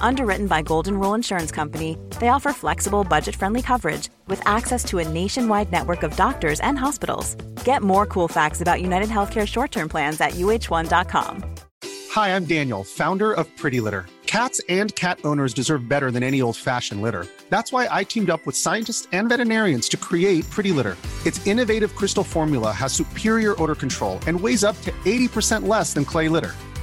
Underwritten by Golden Rule Insurance Company, they offer flexible, budget friendly coverage with access to a nationwide network of doctors and hospitals. Get more cool facts about United Healthcare short term plans at uh1.com. Hi, I'm Daniel, founder of Pretty Litter. Cats and cat owners deserve better than any old fashioned litter. That's why I teamed up with scientists and veterinarians to create Pretty Litter. Its innovative crystal formula has superior odor control and weighs up to 80% less than clay litter.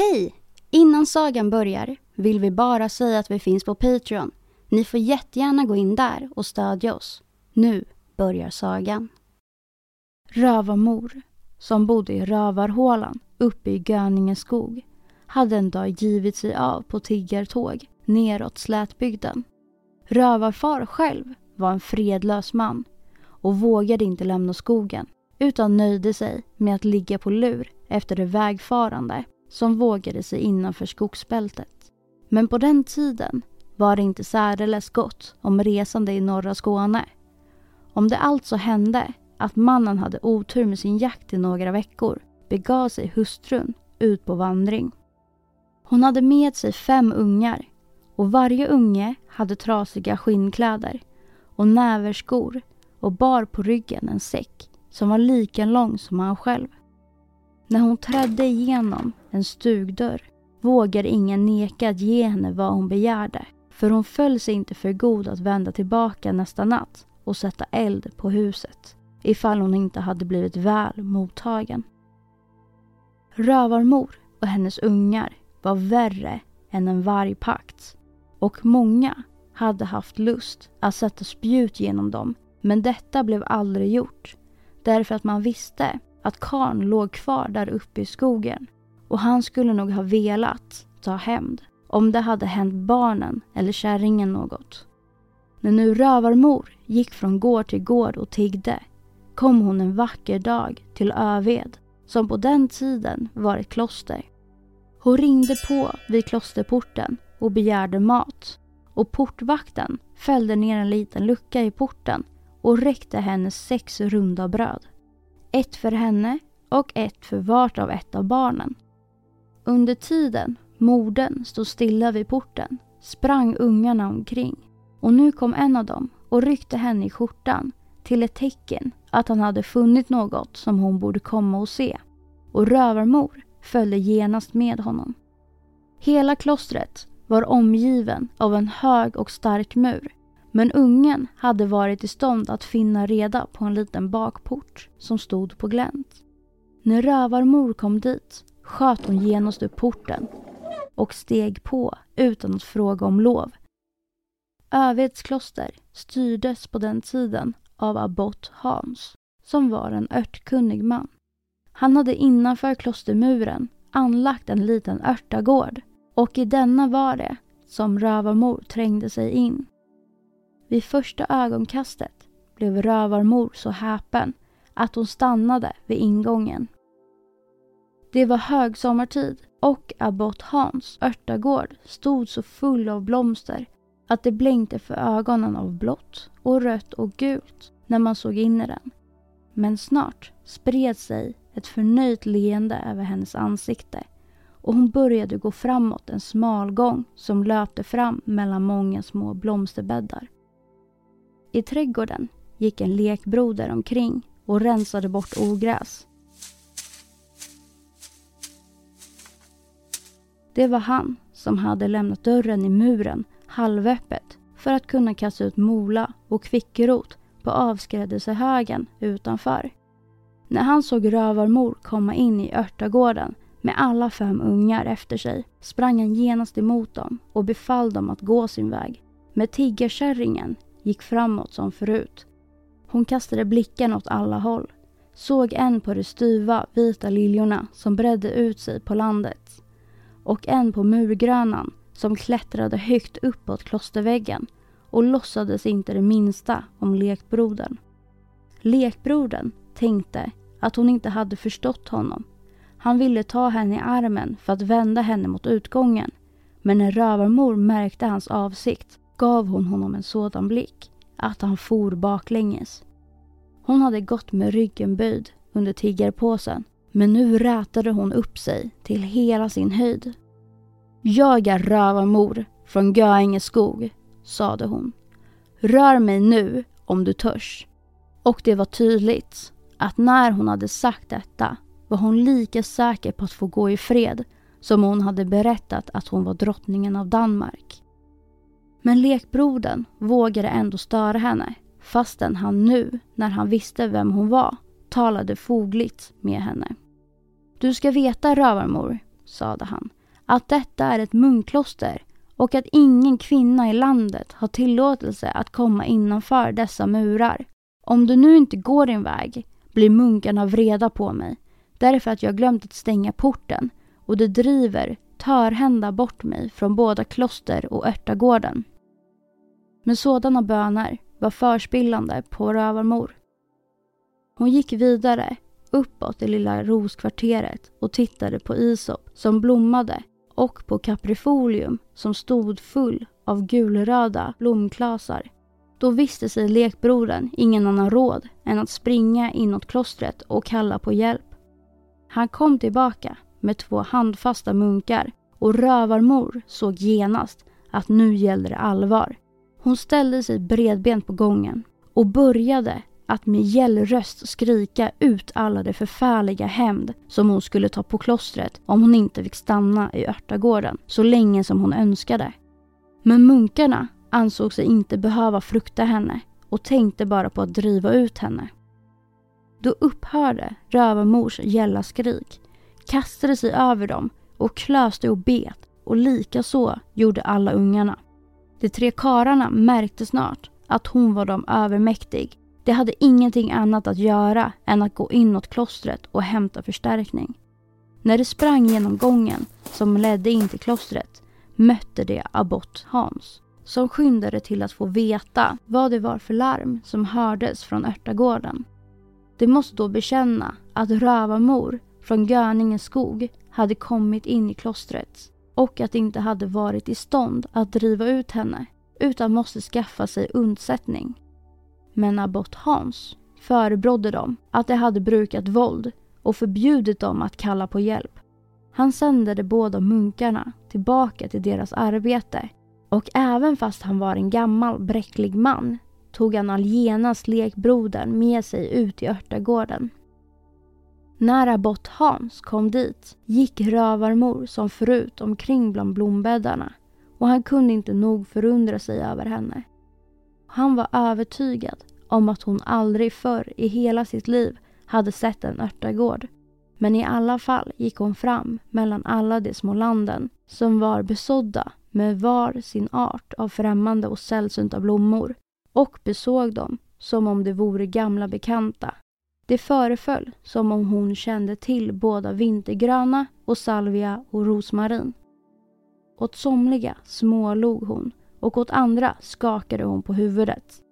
Hej! Innan sagan börjar vill vi bara säga att vi finns på Patreon. Ni får jättegärna gå in där och stödja oss. Nu börjar sagan. Rövarmor, som bodde i Rövarhålan uppe i Göninge skog, hade en dag givit sig av på tiggartåg neråt slätbygden. Rövarfar själv var en fredlös man och vågade inte lämna skogen utan nöjde sig med att ligga på lur efter det vägfarande som vågade sig innanför skogsbältet. Men på den tiden var det inte särdeles gott om resande i norra Skåne. Om det alltså hände att mannen hade otur med sin jakt i några veckor begav sig hustrun ut på vandring. Hon hade med sig fem ungar och varje unge hade trasiga skinnkläder och näverskor och bar på ryggen en säck som var lika lång som han själv. När hon trädde igenom en stugdörr vågade ingen neka att ge henne vad hon begärde. För hon föll sig inte för god att vända tillbaka nästa natt och sätta eld på huset ifall hon inte hade blivit väl mottagen. Rövarmor och hennes ungar var värre än en vargpakt och många hade haft lust att sätta spjut genom dem men detta blev aldrig gjort därför att man visste att karn låg kvar där uppe i skogen och han skulle nog ha velat ta hämnd om det hade hänt barnen eller kärringen något. När nu rövarmor gick från gård till gård och tiggde kom hon en vacker dag till Öved som på den tiden var ett kloster. Hon ringde på vid klosterporten och begärde mat och portvakten fällde ner en liten lucka i porten och räckte henne sex runda bröd. Ett för henne och ett för vart av ett av barnen. Under tiden modern stod stilla vid porten sprang ungarna omkring och nu kom en av dem och ryckte henne i skjortan till ett tecken att han hade funnit något som hon borde komma och se. Och rövarmor följde genast med honom. Hela klostret var omgiven av en hög och stark mur men ungen hade varit i stånd att finna reda på en liten bakport som stod på glänt. När rövarmor kom dit sköt hon genast upp porten och steg på utan att fråga om lov. Övedskloster styrdes på den tiden av abbot Hans som var en örtkunnig man. Han hade innanför klostermuren anlagt en liten örtagård och i denna var det som rövarmor trängde sig in. Vid första ögonkastet blev rövarmor så häpen att hon stannade vid ingången. Det var högsommartid och abbot Hans örtagård stod så full av blomster att det blänkte för ögonen av blått och rött och gult när man såg in i den. Men snart spred sig ett förnöjt leende över hennes ansikte och hon började gå framåt en smal gång som löpte fram mellan många små blomsterbäddar. I trädgården gick en lekbroder omkring och rensade bort ogräs. Det var han som hade lämnat dörren i muren halvöppet för att kunna kasta ut mola och kvickrot på avskrädelsehögen utanför. När han såg rövarmor komma in i örtagården med alla fem ungar efter sig sprang han genast emot dem och befall dem att gå sin väg. Men tiggarkärringen gick framåt som förut. Hon kastade blicken åt alla håll. Såg en på de styva vita liljorna som bredde ut sig på landet. Och en på murgrönan som klättrade högt uppåt klosterväggen och låtsades inte det minsta om lekbrodern. Lekbrodern tänkte att hon inte hade förstått honom. Han ville ta henne i armen för att vända henne mot utgången. Men när rövarmor märkte hans avsikt gav hon honom en sådan blick att han for baklänges. Hon hade gått med ryggen böjd under tiggarpåsen men nu rätade hon upp sig till hela sin höjd. Jag är rövarmor från Göinge skog, sade hon. Rör mig nu om du törs. Och det var tydligt att när hon hade sagt detta var hon lika säker på att få gå i fred som hon hade berättat att hon var drottningen av Danmark. Men lekbrodern vågade ändå störa henne fastän han nu, när han visste vem hon var, talade fogligt med henne. Du ska veta rövarmor, sade han, att detta är ett munkkloster och att ingen kvinna i landet har tillåtelse att komma innanför dessa murar. Om du nu inte går din väg blir munkarna vreda på mig därför att jag glömt att stänga porten och det driver törhända bort mig från båda kloster och örtagården. Men sådana böner var förspillande på rövarmor. Hon gick vidare uppåt i lilla roskvarteret och tittade på Isop som blommade och på kaprifolium som stod full av gulröda blomklasar. Då visste sig lekbrodern ingen annan råd än att springa inåt klostret och kalla på hjälp. Han kom tillbaka med två handfasta munkar och rövarmor såg genast att nu gällde det allvar. Hon ställde sig bredbent på gången och började att med gäll röst skrika ut alla det förfärliga hämnd som hon skulle ta på klostret om hon inte fick stanna i örtagården så länge som hon önskade. Men munkarna ansåg sig inte behöva frukta henne och tänkte bara på att driva ut henne. Då upphörde rövarmors gälla skrik, kastade sig över dem och klöste och bet och likaså gjorde alla ungarna. De tre kararna märkte snart att hon var dem övermäktig. De hade ingenting annat att göra än att gå inåt klostret och hämta förstärkning. När de sprang genom gången som ledde in till klostret mötte de abbot Hans som skyndade till att få veta vad det var för larm som hördes från örtagården. De måste då bekänna att rövarmor från Göninge skog hade kommit in i klostret och att de inte hade varit i stånd att driva ut henne utan måste skaffa sig undsättning. Men abbot Hans förebrådde dem att de hade brukat våld och förbjudit dem att kalla på hjälp. Han sände de båda munkarna tillbaka till deras arbete och även fast han var en gammal bräcklig man tog han algenast lekbrodern med sig ut i örtagården. När abbot Hans kom dit gick rövarmor som förut omkring bland blombäddarna och han kunde inte nog förundra sig över henne. Han var övertygad om att hon aldrig förr i hela sitt liv hade sett en örtagård. Men i alla fall gick hon fram mellan alla de små landen som var besådda med var sin art av främmande och sällsynta blommor och besåg dem som om de vore gamla bekanta. Det föreföll som om hon kände till båda vintergröna och salvia och rosmarin. Åt somliga smålog hon och åt andra skakade hon på huvudet.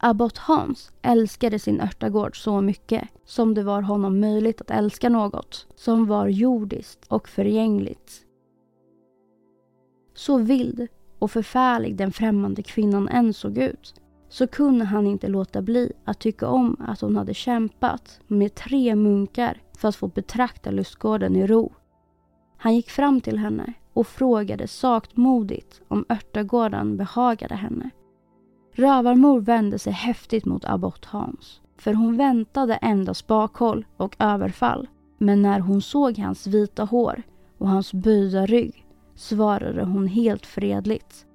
Abbot Hans älskade sin örtagård så mycket som det var honom möjligt att älska något som var jordiskt och förgängligt. Så vild och förfärlig den främmande kvinnan än såg ut så kunde han inte låta bli att tycka om att hon hade kämpat med tre munkar för att få betrakta lustgården i ro. Han gick fram till henne och frågade saktmodigt om örtagården behagade henne. Rövarmor vände sig häftigt mot abbot Hans, för hon väntade endast bakhåll och överfall. Men när hon såg hans vita hår och hans böjda rygg svarade hon helt fredligt.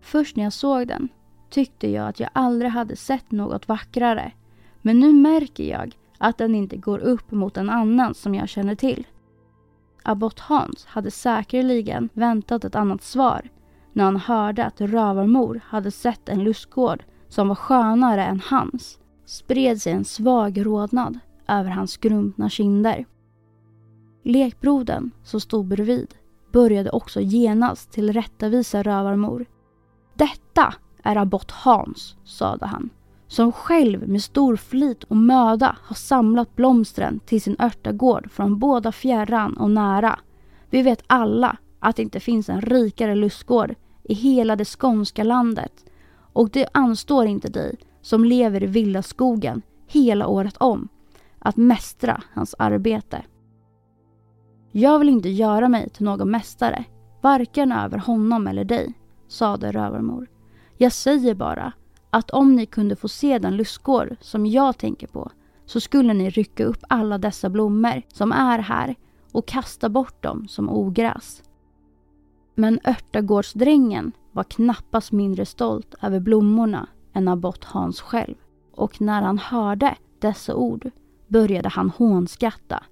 Först när jag såg den tyckte jag att jag aldrig hade sett något vackrare. Men nu märker jag att den inte går upp mot en annan som jag känner till. Abbot Hans hade säkerligen väntat ett annat svar när han hörde att rövarmor hade sett en lustgård som var skönare än hans spred sig en svag rodnad över hans skrumpna kinder. Lekbrodern som stod bredvid började också genast tillrättavisa rövarmor. Detta är abbot Hans, sade han, som själv med stor flit och möda har samlat blomstren till sin örtagård från båda fjärran och nära. Vi vet alla att det inte finns en rikare lustgård i hela det skånska landet och det anstår inte dig som lever i villaskogen hela året om att mästra hans arbete. Jag vill inte göra mig till någon mästare, varken över honom eller dig, sade rövarmor. Jag säger bara att om ni kunde få se den lustgård som jag tänker på så skulle ni rycka upp alla dessa blommor som är här och kasta bort dem som ogräs. Men örtagårdsdrängen var knappast mindre stolt över blommorna än abbot Hans själv. Och när han hörde dessa ord började han hånskatta.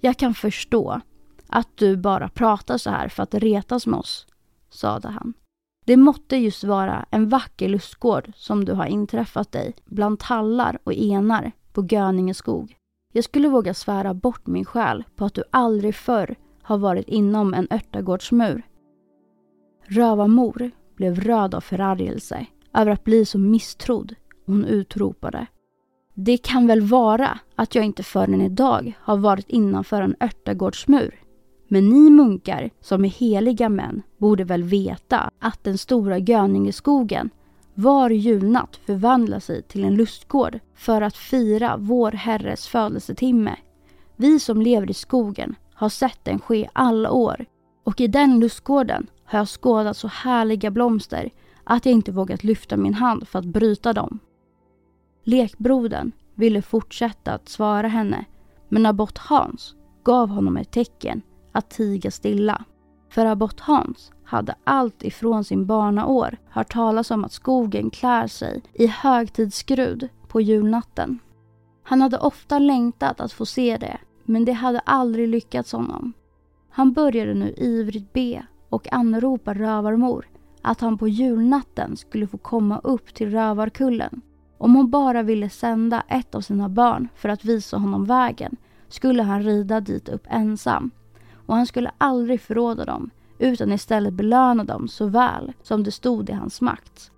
Jag kan förstå att du bara pratar så här för att retas med oss, sade han. Det måtte just vara en vacker lustgård som du har inträffat dig bland tallar och enar på Göninge skog. Jag skulle våga svära bort min själ på att du aldrig förr har varit inom en örtagårdsmur. Rövarmor blev röd av förargelse över att bli så misstrodd. Hon utropade. Det kan väl vara att jag inte förrän idag har varit innanför en örtagårdsmur. Men ni munkar som är heliga män borde väl veta att den stora Göningeskogen var julnatt förvandlar sig till en lustgård för att fira vår Herres födelsetimme. Vi som lever i skogen har sett den ske alla år och i den lustgården har jag skådat så härliga blomster att jag inte vågat lyfta min hand för att bryta dem. Lekbrodern ville fortsätta att svara henne men abbot Hans gav honom ett tecken att tiga stilla. För abbot Hans hade allt ifrån sin barnaår hört talas om att skogen klär sig i högtidsskrud på julnatten. Han hade ofta längtat att få se det, men det hade aldrig lyckats honom. Han började nu ivrigt be och anropa rövarmor att han på julnatten skulle få komma upp till Rövarkullen. Om hon bara ville sända ett av sina barn för att visa honom vägen skulle han rida dit upp ensam. Och han skulle aldrig förråda dem utan istället belöna dem så väl som det stod i hans makt.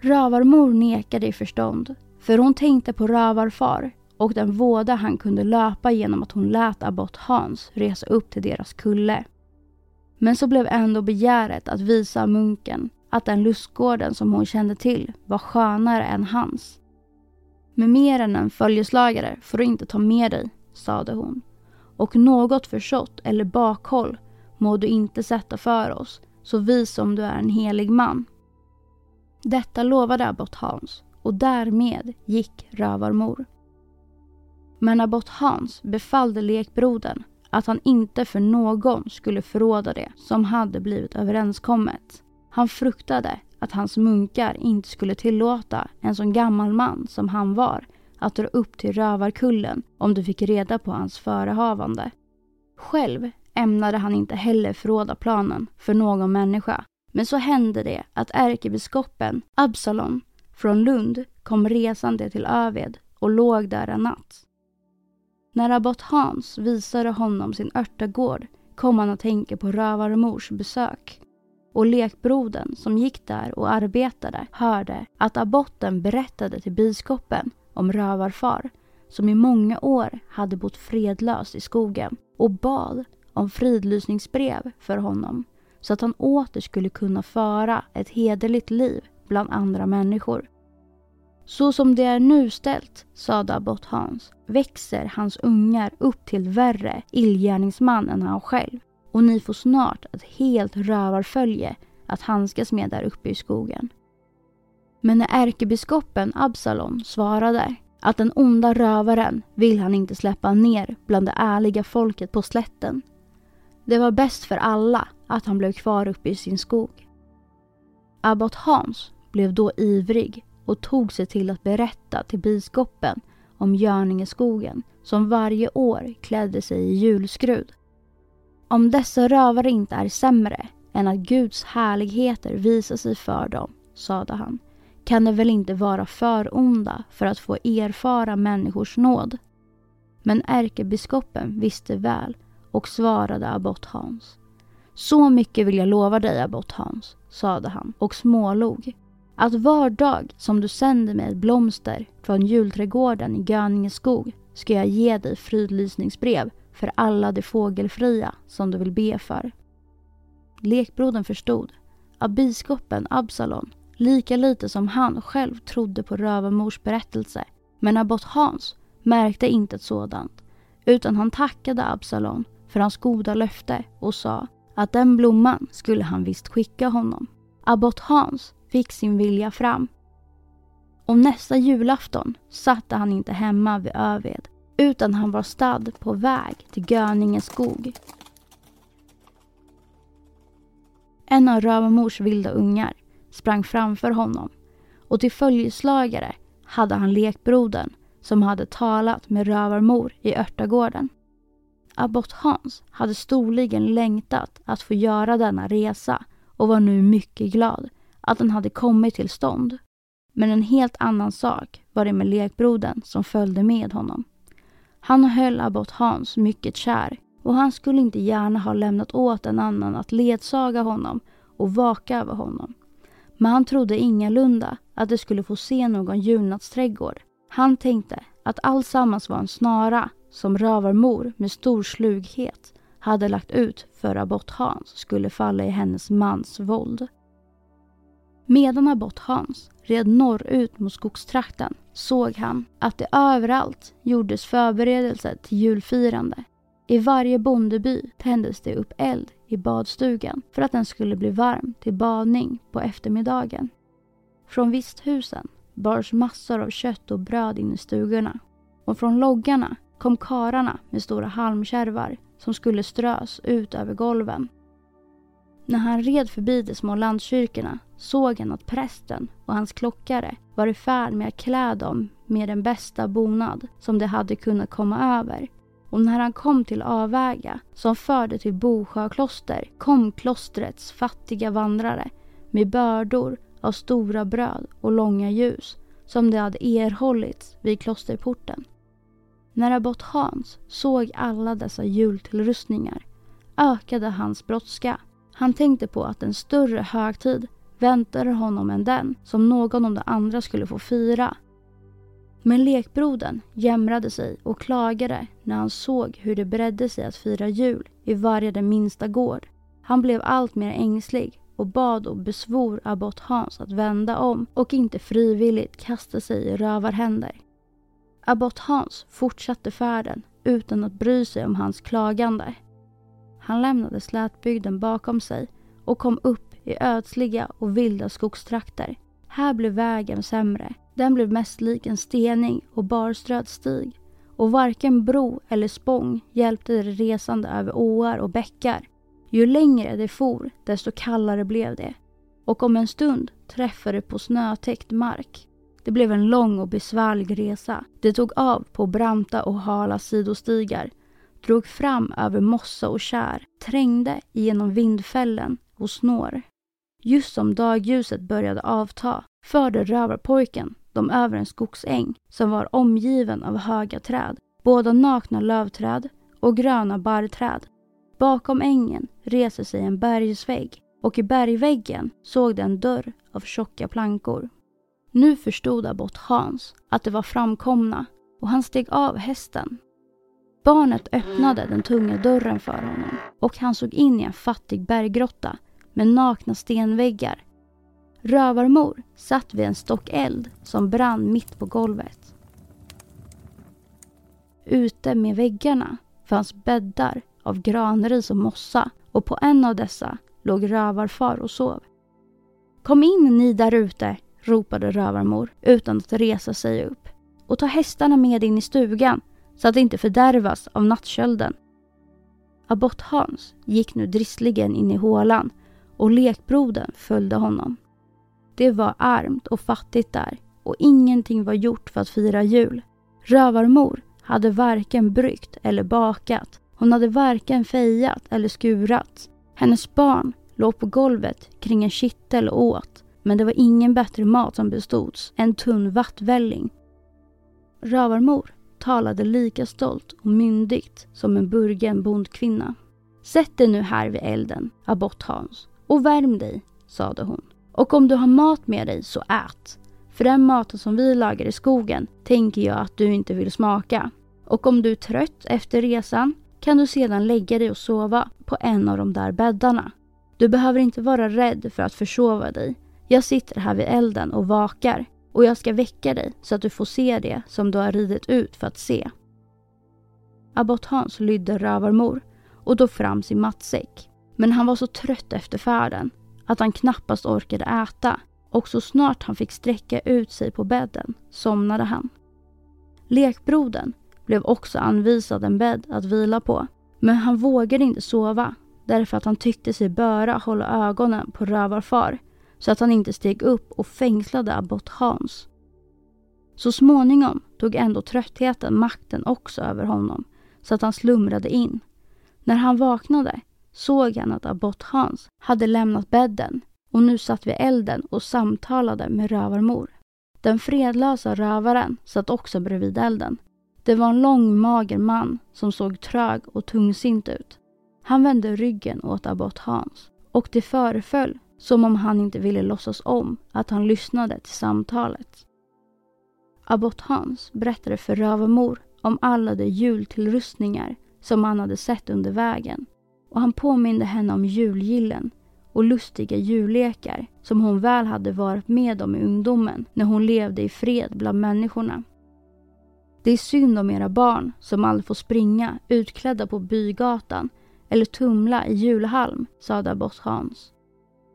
Rövarmor nekade i förstånd, för hon tänkte på rövarfar och den våda han kunde löpa genom att hon lät abbot Hans resa upp till deras kulle. Men så blev ändå begäret att visa munken att den lustgården som hon kände till var skönare än hans. Med mer än en följeslagare får du inte ta med dig, sade hon. Och något försått eller bakhåll må du inte sätta för oss, så vis som du är en helig man. Detta lovade abbot Hans och därmed gick rövarmor. Men abbot Hans befallde lekbrodern att han inte för någon skulle förråda det som hade blivit överenskommet. Han fruktade att hans munkar inte skulle tillåta en sån gammal man som han var att dra upp till rövarkullen om du fick reda på hans förehavande. Själv ämnade han inte heller förråda planen för någon människa. Men så hände det att ärkebiskopen Absalon från Lund kom resande till Öved och låg där en natt. När abbot Hans visade honom sin örtagård kom han att tänka på rövarmors besök. Och lekbroden som gick där och arbetade hörde att abboten berättade till biskopen om rövarfar som i många år hade bott fredlös i skogen och bad om fridlysningsbrev för honom så att han åter skulle kunna föra ett hederligt liv bland andra människor. Så som det är nu ställt, sade abbot Hans, växer hans ungar upp till värre illgärningsman än han själv och ni får snart ett helt rövarfölje att handskas med där uppe i skogen. Men när ärkebiskopen Absalon svarade att den onda rövaren vill han inte släppa ner bland det ärliga folket på slätten. Det var bäst för alla att han blev kvar uppe i sin skog. Abbot Hans blev då ivrig och tog sig till att berätta till biskopen om Görningeskogen som varje år klädde sig i julskrud. Om dessa rövare inte är sämre än att Guds härligheter visar sig för dem, sade han, kan de väl inte vara för onda för att få erfara människors nåd. Men ärkebiskopen visste väl och svarade abbot Hans. Så mycket vill jag lova dig abbot Hans, sade han och smålog. Att var dag som du sänder mig ett blomster från julträdgården i Göninge skog ska jag ge dig fridlysningsbrev för alla de fågelfria som du vill be för. Lekbrodern förstod att biskopen Absalon lika lite som han själv trodde på rövarmors berättelse. Men abbot Hans märkte inte ett sådant utan han tackade Absalon för hans goda löfte och sa att den blomman skulle han visst skicka honom. Abbot Hans fick sin vilja fram. Och nästa julafton satte han inte hemma vid Öved utan han var stad på väg till Göninge skog. En av rövarmors vilda ungar sprang framför honom och till följeslagare hade han lekbrodern som hade talat med rövarmor i örtagården. Abbot Hans hade storligen längtat att få göra denna resa och var nu mycket glad att den hade kommit till stånd. Men en helt annan sak var det med lekbrodern som följde med honom. Han höll abbot Hans mycket kär och han skulle inte gärna ha lämnat åt en annan att ledsaga honom och vaka över honom. Men han trodde ingalunda att de skulle få se någon julnattsträdgård. Han tänkte att allsammans var en snara som rövarmor med stor slughet hade lagt ut för abbot Hans skulle falla i hennes mans våld. Medan abbot Hans red norrut mot skogstrakten såg han att det överallt gjordes förberedelser till julfirande. I varje bondeby tändes det upp eld i badstugan för att den skulle bli varm till badning på eftermiddagen. Från visthusen bars massor av kött och bröd in i stugorna och från loggarna kom kararna med stora halmkärvar som skulle strös ut över golven. När han red förbi de små landskyrkorna såg han att prästen och hans klockare var i färd med att klä dem med den bästa bonad som de hade kunnat komma över. Och när han kom till Avväga, som förde till Bosjökloster kom klostrets fattiga vandrare med bördor av stora bröd och långa ljus som de hade erhållits vid klosterporten. När abbot Hans såg alla dessa jultillrustningar ökade hans brådska. Han tänkte på att en större högtid väntade honom än den som någon av de andra skulle få fira. Men lekbrodern jämrade sig och klagade när han såg hur det beredde sig att fira jul i varje den minsta gård. Han blev allt mer ängslig och bad och besvor abbot Hans att vända om och inte frivilligt kasta sig i rövarhänder. Abbot Hans fortsatte färden utan att bry sig om hans klagande. Han lämnade slätbygden bakom sig och kom upp i ödsliga och vilda skogstrakter. Här blev vägen sämre. Den blev mest lik en stening och barströd stig och varken bro eller spång hjälpte de resande över åar och bäckar. Ju längre de for, desto kallare blev det och om en stund träffade de på snötäckt mark. Det blev en lång och besvärlig resa. Det tog av på branta och hala sidostigar, drog fram över mossa och kär, trängde genom vindfällen och snår. Just som dagljuset började avta förde rövarpojken de över en skogsäng som var omgiven av höga träd, både nakna lövträd och gröna barrträd. Bakom ängen reser sig en bergsvägg och i bergväggen såg de en dörr av tjocka plankor. Nu förstod abbot Hans att det var framkomna och han steg av hästen. Barnet öppnade den tunga dörren för honom och han såg in i en fattig berggrotta med nakna stenväggar. Rövarmor satt vid en stockeld som brann mitt på golvet. Ute med väggarna fanns bäddar av granris och mossa och på en av dessa låg rövarfar och sov. Kom in ni där ute, ropade rövarmor utan att resa sig upp och ta hästarna med in i stugan så att de inte fördärvas av nattkölden. Abbot Hans gick nu dristligen in i hålan och lekbrodern följde honom. Det var armt och fattigt där och ingenting var gjort för att fira jul. Rövarmor hade varken bryggt eller bakat. Hon hade varken fejat eller skurat. Hennes barn låg på golvet kring en kittel och åt. Men det var ingen bättre mat som bestods än tunn vattvälling. Rövarmor talade lika stolt och myndigt som en burgen bondkvinna. Sätt dig nu här vid elden, abbot Hans, och värm dig, sade hon. Och om du har mat med dig så ät. För den maten som vi lagar i skogen tänker jag att du inte vill smaka. Och om du är trött efter resan kan du sedan lägga dig och sova på en av de där bäddarna. Du behöver inte vara rädd för att försova dig. Jag sitter här vid elden och vakar och jag ska väcka dig så att du får se det som du har ridit ut för att se. Abbot Hans lydde rövarmor och tog fram sin matsäck. Men han var så trött efter färden att han knappast orkade äta och så snart han fick sträcka ut sig på bädden somnade han. Lekbrodern blev också anvisad en bädd att vila på men han vågade inte sova därför att han tyckte sig böra hålla ögonen på rövarfar så att han inte steg upp och fängslade abbot Hans. Så småningom tog ändå tröttheten makten också över honom så att han slumrade in. När han vaknade såg han att abbot Hans hade lämnat bädden och nu satt vid elden och samtalade med rövarmor. Den fredlösa rövaren satt också bredvid elden. Det var en lång mager man som såg trög och tungsint ut. Han vände ryggen åt abbot Hans och det föreföll som om han inte ville låtsas om att han lyssnade till samtalet. Abbot Hans berättade för rövarmor om alla de jultillrustningar som han hade sett under vägen och han påminde henne om julgillen och lustiga jullekar som hon väl hade varit med om i ungdomen när hon levde i fred bland människorna. Det är synd om era barn som aldrig får springa utklädda på bygatan eller tumla i julhalm, sade abbot Hans.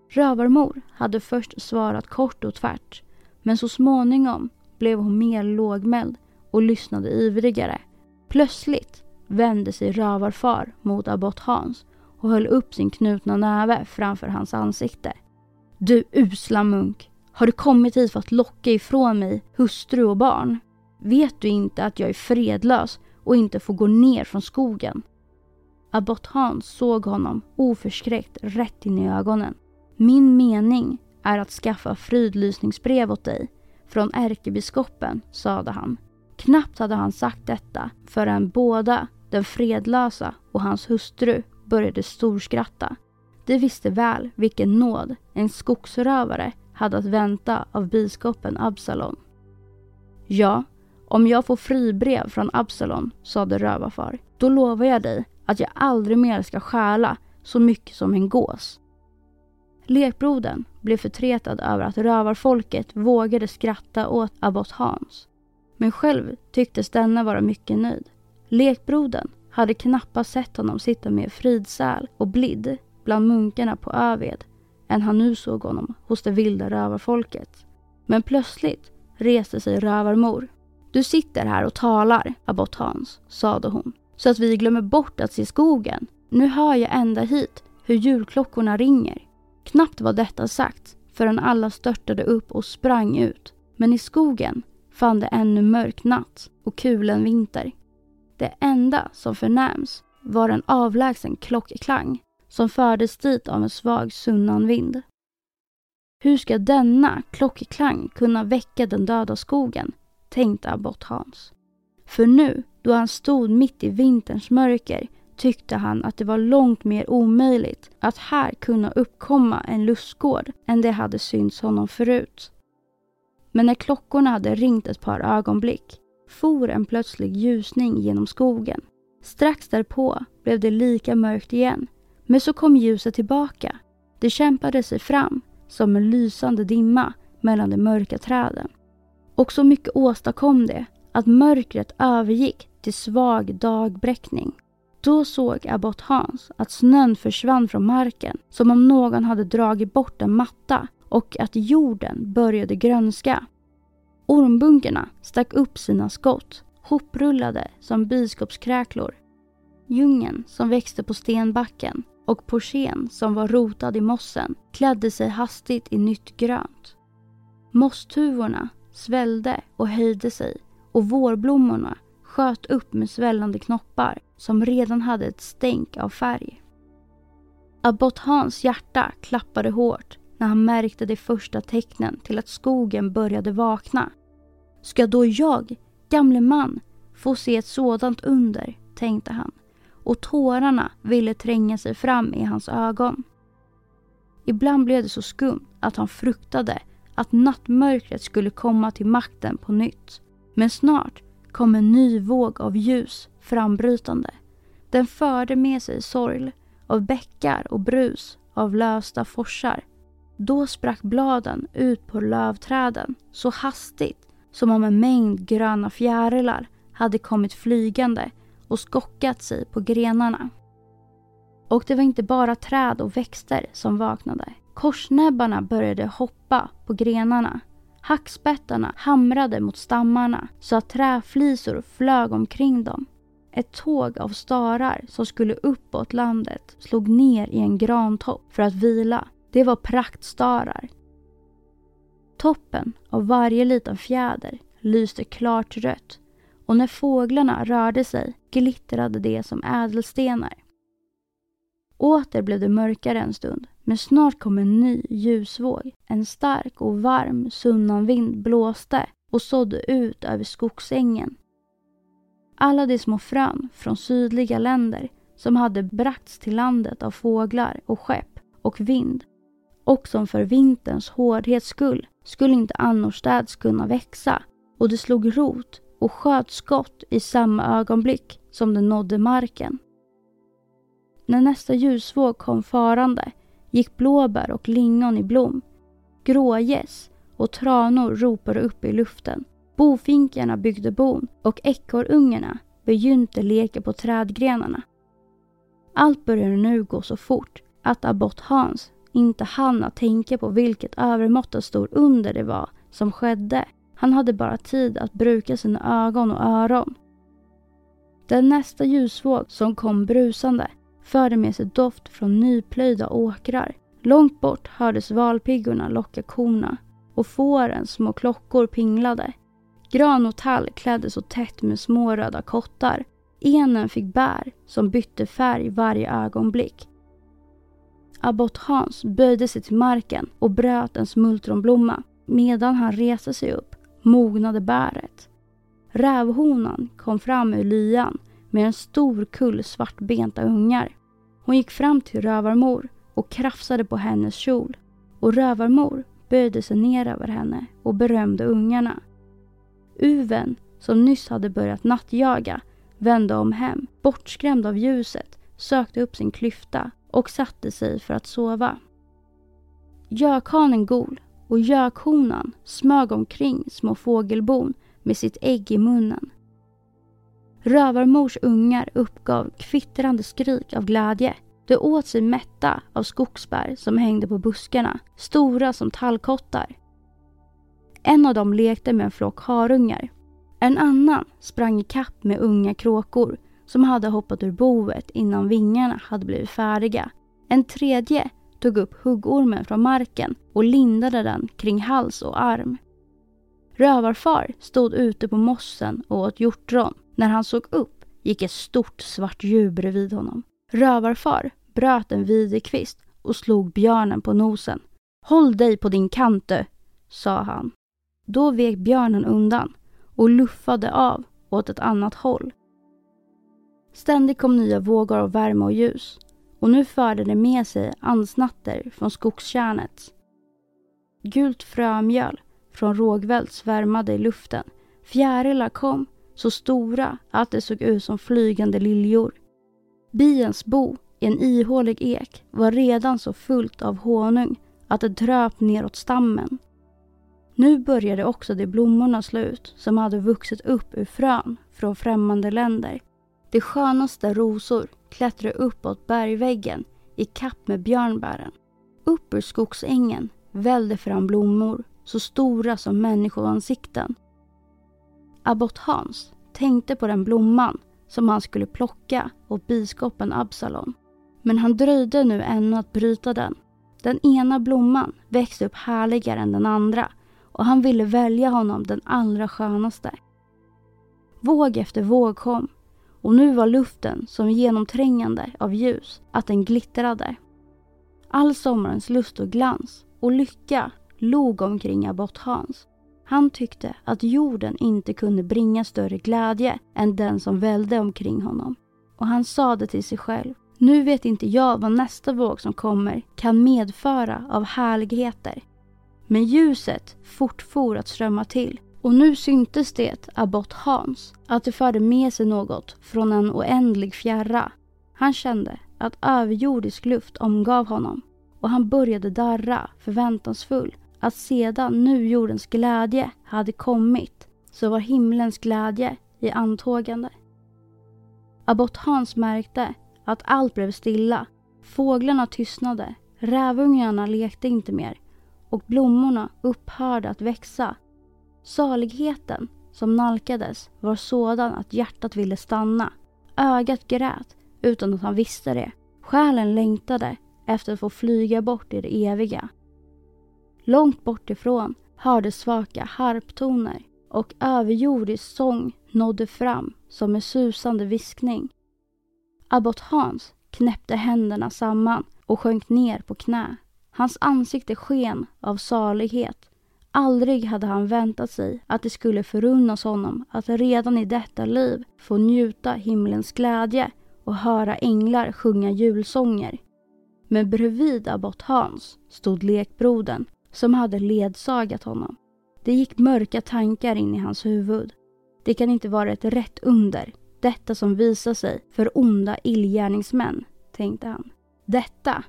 Rövarmor hade först svarat kort och tvärt men så småningom blev hon mer lågmäld och lyssnade ivrigare. Plötsligt vände sig rövarfar mot abbot Hans och höll upp sin knutna näve framför hans ansikte. Du usla munk! Har du kommit hit för att locka ifrån mig hustru och barn? Vet du inte att jag är fredlös och inte får gå ner från skogen? Abbot Hans såg honom oförskräckt rätt in i ögonen. Min mening är att skaffa fridlysningsbrev åt dig från ärkebiskopen, sade han. Knappt hade han sagt detta förrän båda, den fredlösa och hans hustru, började storskratta. De visste väl vilken nåd en skogsrövare hade att vänta av biskopen Absalon. Ja, om jag får fribrev från Absalon, sade rövarfar, då lovar jag dig att jag aldrig mer ska stjäla så mycket som en gås. Lekbrodern blev förtretad över att rövarfolket vågade skratta åt abbot Hans. Men själv tycktes denna vara mycket nöjd. Lekbrodern hade knappast sett honom sitta med Fridsäl och Blidd bland munkarna på Öved än han nu såg honom hos det vilda rövarfolket. Men plötsligt reste sig rövarmor. Du sitter här och talar, abbot Hans, sade hon, så att vi glömmer bort att se skogen. Nu hör jag ända hit hur julklockorna ringer. Knappt var detta sagt förrän alla störtade upp och sprang ut. Men i skogen fann det ännu mörk natt och kulen vinter. Det enda som förnäms var en avlägsen klockklang som fördes dit av en svag sunnanvind. Hur ska denna klockklang kunna väcka den döda skogen? tänkte abbot Hans. För nu, då han stod mitt i vinterns mörker, tyckte han att det var långt mer omöjligt att här kunna uppkomma en lustgård än det hade synts honom förut. Men när klockorna hade ringt ett par ögonblick for en plötslig ljusning genom skogen. Strax därpå blev det lika mörkt igen, men så kom ljuset tillbaka. Det kämpade sig fram som en lysande dimma mellan de mörka träden. Och så mycket åstadkom det att mörkret övergick till svag dagbräckning. Då såg abbot Hans att snön försvann från marken som om någon hade dragit bort en matta och att jorden började grönska. Ormbunkerna stack upp sina skott, hoprullade som biskopskräklor. Djungeln som växte på stenbacken och porsen som var rotad i mossen klädde sig hastigt i nytt grönt. Mosstuvorna svällde och höjde sig och vårblommorna sköt upp med svällande knoppar som redan hade ett stänk av färg. Abbot Hans hjärta klappade hårt när han märkte de första tecknen till att skogen började vakna. Ska då jag, gamle man, få se ett sådant under, tänkte han och tårarna ville tränga sig fram i hans ögon. Ibland blev det så skumt att han fruktade att nattmörkret skulle komma till makten på nytt. Men snart kom en ny våg av ljus frambrytande. Den förde med sig sorg av bäckar och brus av lösta forsar. Då sprack bladen ut på lövträden så hastigt som om en mängd gröna fjärilar hade kommit flygande och skockat sig på grenarna. Och det var inte bara träd och växter som vaknade. Korsnäbbarna började hoppa på grenarna. Hackspettarna hamrade mot stammarna så att träflisor flög omkring dem. Ett tåg av starar som skulle uppåt landet slog ner i en grantopp för att vila. Det var praktstarar. Toppen av varje liten fjäder lyste klart rött och när fåglarna rörde sig glittrade det som ädelstenar. Åter blev det mörkare en stund, men snart kom en ny ljusvåg. En stark och varm sunnanvind blåste och sådde ut över skogsängen. Alla de små frön från sydliga länder som hade bragts till landet av fåglar och skepp och vind och som för vinterns hårdhets skull skulle inte annorstädes kunna växa och det slog rot och sköt skott i samma ögonblick som det nådde marken. När nästa ljusvåg kom farande gick blåbär och lingon i blom. Grågäss och tranor ropade upp i luften. Bofinkarna byggde bon och ekorrungarna begynte leka på trädgrenarna. Allt började nu gå så fort att abbot Hans inte hann att tänka på vilket övermåttan stor under det var som skedde han hade bara tid att bruka sina ögon och öron. Den nästa ljusvåg som kom brusande förde med sig doft från nyplöjda åkrar. Långt bort hördes valpiggorna locka korna och fårens små klockor pinglade. Gran och tall kläddes så tätt med små röda kottar. Enen fick bär som bytte färg varje ögonblick. Abbot Hans böjde sig till marken och bröt en smultronblomma medan han reste sig upp mognade bäret. Rävhonan kom fram ur lyan med en stor kull svartbenta ungar. Hon gick fram till rövarmor och krafsade på hennes kjol och rövarmor böjde sig ner över henne och berömde ungarna. Uven, som nyss hade börjat nattjaga, vände om hem, bortskrämd av ljuset, sökte upp sin klyfta och satte sig för att sova. Gökhanen Gol och gökhonan smög omkring små fågelbon med sitt ägg i munnen. Rövarmors ungar uppgav kvittrande skrik av glädje. De åt sig mätta av skogsbär som hängde på buskarna, stora som tallkottar. En av dem lekte med en flock harungar. En annan sprang i kapp med unga kråkor som hade hoppat ur boet innan vingarna hade blivit färdiga. En tredje tog upp huggormen från marken och lindade den kring hals och arm. Rövarfar stod ute på mossen och åt hjortron. När han såg upp gick ett stort svart djur bredvid honom. Rövarfar bröt en videkvist och slog björnen på nosen. Håll dig på din kant sa han. Då vek björnen undan och luffade av åt ett annat håll. Ständigt kom nya vågor av värme och ljus och nu förde det med sig ansnatter från skogskärnet. Gult frömjöl från rågvält svärmade i luften. Fjärilar kom, så stora att de såg ut som flygande liljor. Biens bo i en ihålig ek var redan så fullt av honung att det dröp neråt stammen. Nu började också de blommorna slå ut som hade vuxit upp ur frön från främmande länder. De skönaste rosor klättrade uppåt bergväggen i kapp med björnbären. Upp ur skogsängen vällde fram blommor så stora som människoansikten. Abbot Hans tänkte på den blomman som han skulle plocka åt biskopen Absalon. Men han dröjde nu ännu att bryta den. Den ena blomman växte upp härligare än den andra och han ville välja honom den allra skönaste. Våg efter våg kom och nu var luften som genomträngande av ljus att den glittrade. All sommarens lust och glans och lycka log omkring abbot Hans. Han tyckte att jorden inte kunde bringa större glädje än den som välde omkring honom. Och han sade till sig själv, nu vet inte jag vad nästa våg som kommer kan medföra av härligheter. Men ljuset fortfor att strömma till och nu syntes det abbot Hans att det förde med sig något från en oändlig fjärra. Han kände att överjordisk luft omgav honom och han började darra förväntansfull att sedan nu jordens glädje hade kommit så var himlens glädje i antågande. Abbot Hans märkte att allt blev stilla. Fåglarna tystnade, rävungarna lekte inte mer och blommorna upphörde att växa. Saligheten som nalkades var sådan att hjärtat ville stanna. Ögat grät utan att han visste det. Själen längtade efter att få flyga bort i det eviga. Långt bortifrån hördes svaka harptoner och överjordisk sång nådde fram som en susande viskning. Abbot Hans knäppte händerna samman och sjönk ner på knä. Hans ansikte sken av salighet. Aldrig hade han väntat sig att det skulle förunnas honom att redan i detta liv få njuta himlens glädje och höra änglar sjunga julsånger. Men bredvid abbot Hans stod lekbrodern som hade ledsagat honom. Det gick mörka tankar in i hans huvud. Det kan inte vara ett rätt under, detta som visar sig för onda illgärningsmän, tänkte han. Detta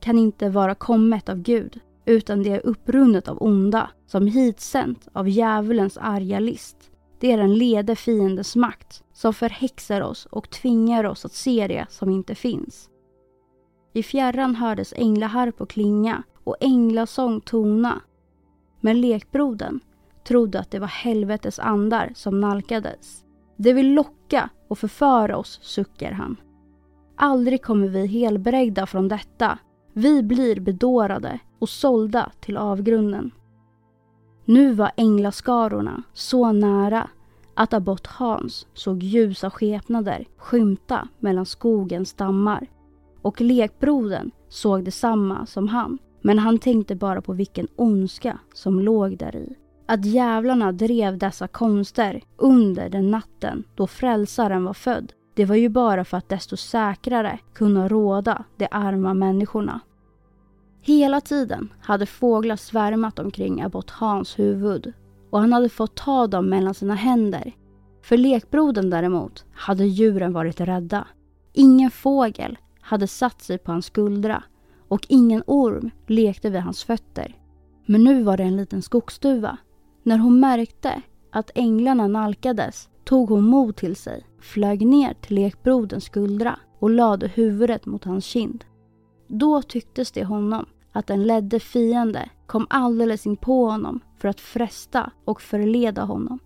kan inte vara kommet av Gud, utan det är upprunnet av onda, som hitsänt av djävulens arga list. Det är den lede fiendens makt som förhäxar oss och tvingar oss att se det som inte finns. I fjärran hördes änglaharp och klinga och änglasång tona. Men lekbrodern trodde att det var helvetes andar som nalkades. Det vill locka och förföra oss, suckar han. Aldrig kommer vi helbrägda från detta. Vi blir bedårade och sålda till avgrunden. Nu var änglaskarorna så nära att abbot Hans såg ljusa skepnader skymta mellan skogens stammar. Och lekbrodern såg detsamma som han. Men han tänkte bara på vilken ondska som låg där i. Att djävlarna drev dessa konster under den natten då frälsaren var född. Det var ju bara för att desto säkrare kunna råda de arma människorna. Hela tiden hade fåglar svärmat omkring abbot Hans huvud och han hade fått ta dem mellan sina händer. För lekbrodern däremot hade djuren varit rädda. Ingen fågel hade satt sig på hans skuldra och ingen orm lekte vid hans fötter. Men nu var det en liten skogsduva. När hon märkte att änglarna nalkades tog hon mod till sig, flög ner till lekbroderns skuldra och lade huvudet mot hans kind. Då tycktes det honom att en ledde fiende kom alldeles in på honom för att fresta och förleda honom.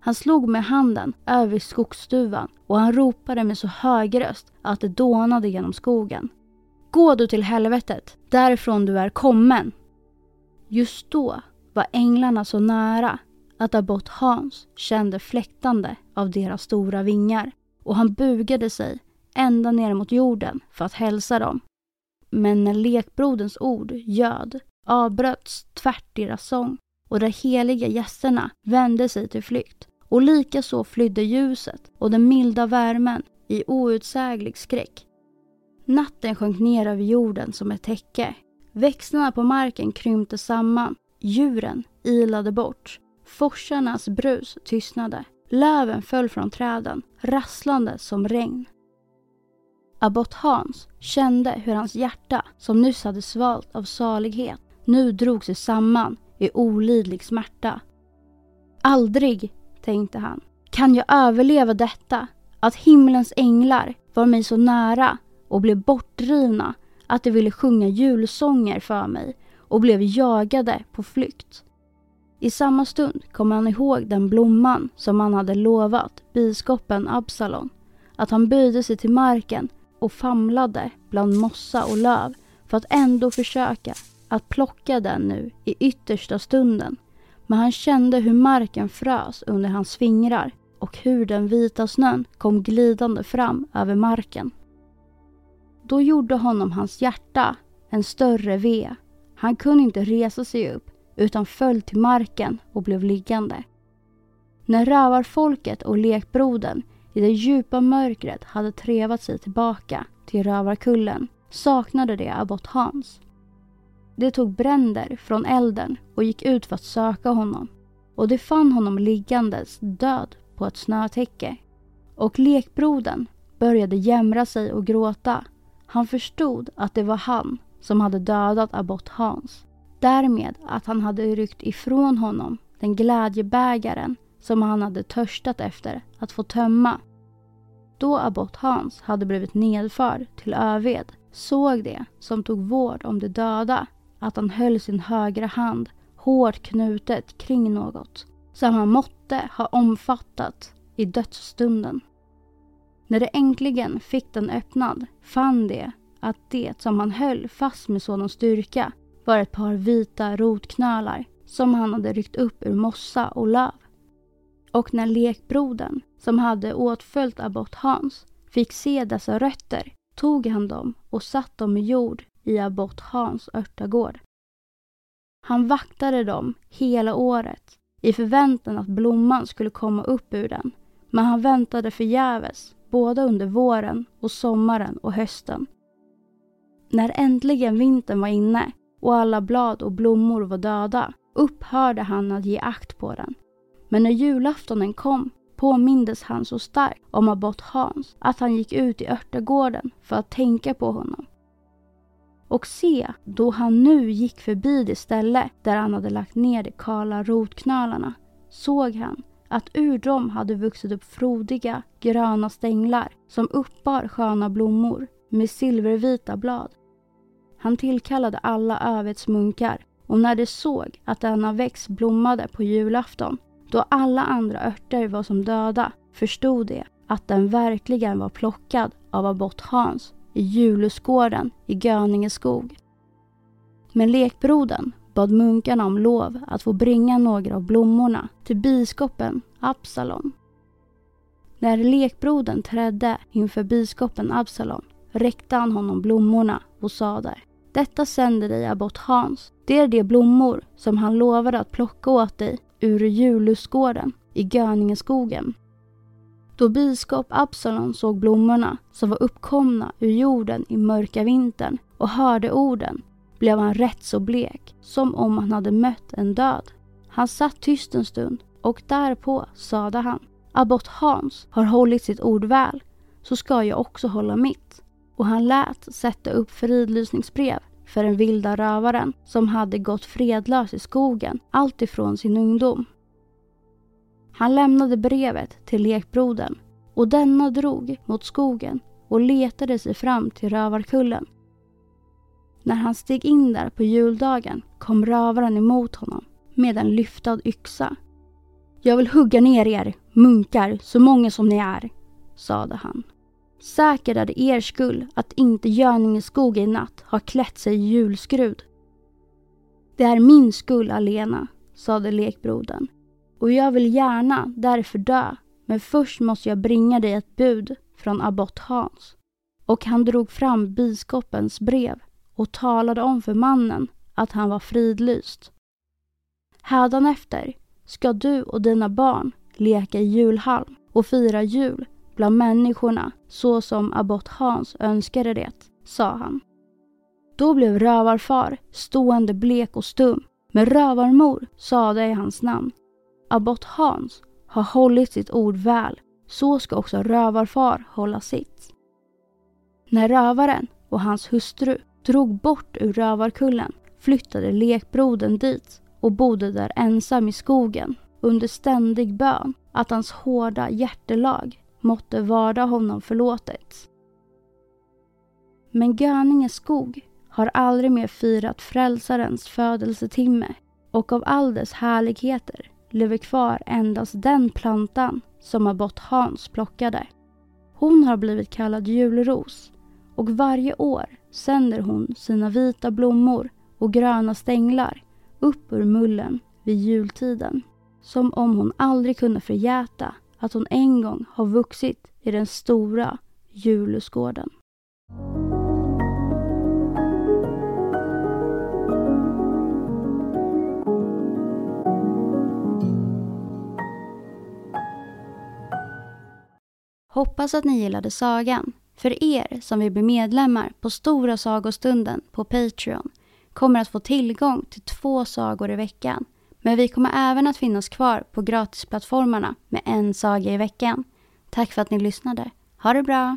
Han slog med handen över skogsduvan och han ropade med så hög röst att det dånade genom skogen. Gå du till helvetet, därifrån du är kommen. Just då var änglarna så nära att abbot Hans kände fläktande av deras stora vingar och han bugade sig ända ner mot jorden för att hälsa dem. Men när lekbroderns ord göd avbröts tvärt deras sång och de heliga gästerna vände sig till flykt och likaså flydde ljuset och den milda värmen i outsäglig skräck Natten sjönk ner över jorden som ett täcke. Växterna på marken krympte samman. Djuren ilade bort. Forsarnas brus tystnade. Löven föll från träden, rasslande som regn. Abbot Hans kände hur hans hjärta, som nyss hade svalt av salighet, nu drog sig samman i olidlig smärta. Aldrig, tänkte han, kan jag överleva detta, att himlens änglar var mig så nära och blev bortdrivna att de ville sjunga julsånger för mig och blev jagade på flykt. I samma stund kom han ihåg den blomman som han hade lovat biskopen Absalon. Att han böjde sig till marken och famlade bland mossa och löv för att ändå försöka att plocka den nu i yttersta stunden. Men han kände hur marken frös under hans fingrar och hur den vita snön kom glidande fram över marken. Då gjorde honom hans hjärta en större ve. Han kunde inte resa sig upp utan föll till marken och blev liggande. När rövarfolket och lekbrodern i det djupa mörkret hade trevat sig tillbaka till rövarkullen saknade de abbot Hans. De tog bränder från elden och gick ut för att söka honom och de fann honom liggandes död på ett snötäcke. Och lekbrodern började jämra sig och gråta. Han förstod att det var han som hade dödat abbot Hans. Därmed att han hade ryckt ifrån honom den glädjebägaren som han hade törstat efter att få tömma. Då abbot Hans hade blivit nedförd till Öved såg det som tog vård om de döda att han höll sin högra hand hårt knutet kring något som han måtte ha omfattat i dödsstunden. När de äntligen fick den öppnad fann de att det som han höll fast med sådan styrka var ett par vita rotknölar som han hade ryckt upp ur mossa och löv. Och när lekbrodern, som hade åtföljt abbot Hans, fick se dessa rötter tog han dem och satt dem i jord i abbot Hans örtagård. Han vaktade dem hela året i förväntan att blomman skulle komma upp ur den. Men han väntade förgäves både under våren och sommaren och hösten. När äntligen vintern var inne och alla blad och blommor var döda upphörde han att ge akt på den. Men när julaftonen kom påmindes han så starkt om abbot Hans att han gick ut i örtagården för att tänka på honom. Och se, då han nu gick förbi det ställe där han hade lagt ner de kala rotknölarna såg han att ur dem hade vuxit upp frodiga gröna stänglar som uppbar sköna blommor med silvervita blad. Han tillkallade alla Övets munkar och när de såg att denna växt blommade på julafton, då alla andra örter var som döda, förstod de att den verkligen var plockad av abbot Hans i Julusgården i Göninge skog. Men lekbrodern bad munkarna om lov att få bringa några av blommorna till biskopen Absalon. När lekbrodern trädde inför biskopen Absalon räckte han honom blommorna och sade Detta sänder dig abbot Hans. Det är de blommor som han lovade att plocka åt dig ur Julusgården i Göningeskogen. Då biskop Absalon såg blommorna som var uppkomna ur jorden i mörka vintern och hörde orden blev han rätt så blek, som om han hade mött en död. Han satt tyst en stund och därpå sade han Abbot Hans har hållit sitt ord väl, så ska jag också hålla mitt. Och han lät sätta upp fridlysningsbrev för den vilda rövaren som hade gått fredlös i skogen alltifrån sin ungdom. Han lämnade brevet till lekbrodern och denna drog mot skogen och letade sig fram till rövarkullen. När han steg in där på juldagen kom rövaren emot honom med en lyftad yxa. Jag vill hugga ner er, munkar, så många som ni är, sade han. Säkert är det er skull att inte Göningeskog i natt har klätt sig i julskrud. Det är min skull alena, sade lekbrodern och jag vill gärna därför dö, men först måste jag bringa dig ett bud från abbot Hans. Och han drog fram biskopens brev och talade om för mannen att han var fridlyst. Hädanefter ska du och dina barn leka i julhalm och fira jul bland människorna så som abbot Hans önskade det, sa han. Då blev rövarfar stående blek och stum, men rövarmor sade i hans namn abbot Hans har hållit sitt ord väl, så ska också rövarfar hålla sitt. När rövaren och hans hustru drog bort ur rövarkullen flyttade lekbrodern dit och bodde där ensam i skogen under ständig bön att hans hårda hjärtelag måtte varda honom förlåtet. Men Göninge skog har aldrig mer firat frälsarens födelsetimme och av all dess härligheter lever kvar endast den plantan som abbot Hans plockade. Hon har blivit kallad julros och varje år sänder hon sina vita blommor och gröna stänglar upp ur mullen vid jultiden. Som om hon aldrig kunde förgäta att hon en gång har vuxit i den stora Julusgården. Hoppas att ni gillade sagan. För er som vill bli medlemmar på Stora sagostunden på Patreon kommer att få tillgång till två sagor i veckan. Men vi kommer även att finnas kvar på gratisplattformarna med en saga i veckan. Tack för att ni lyssnade. Ha det bra!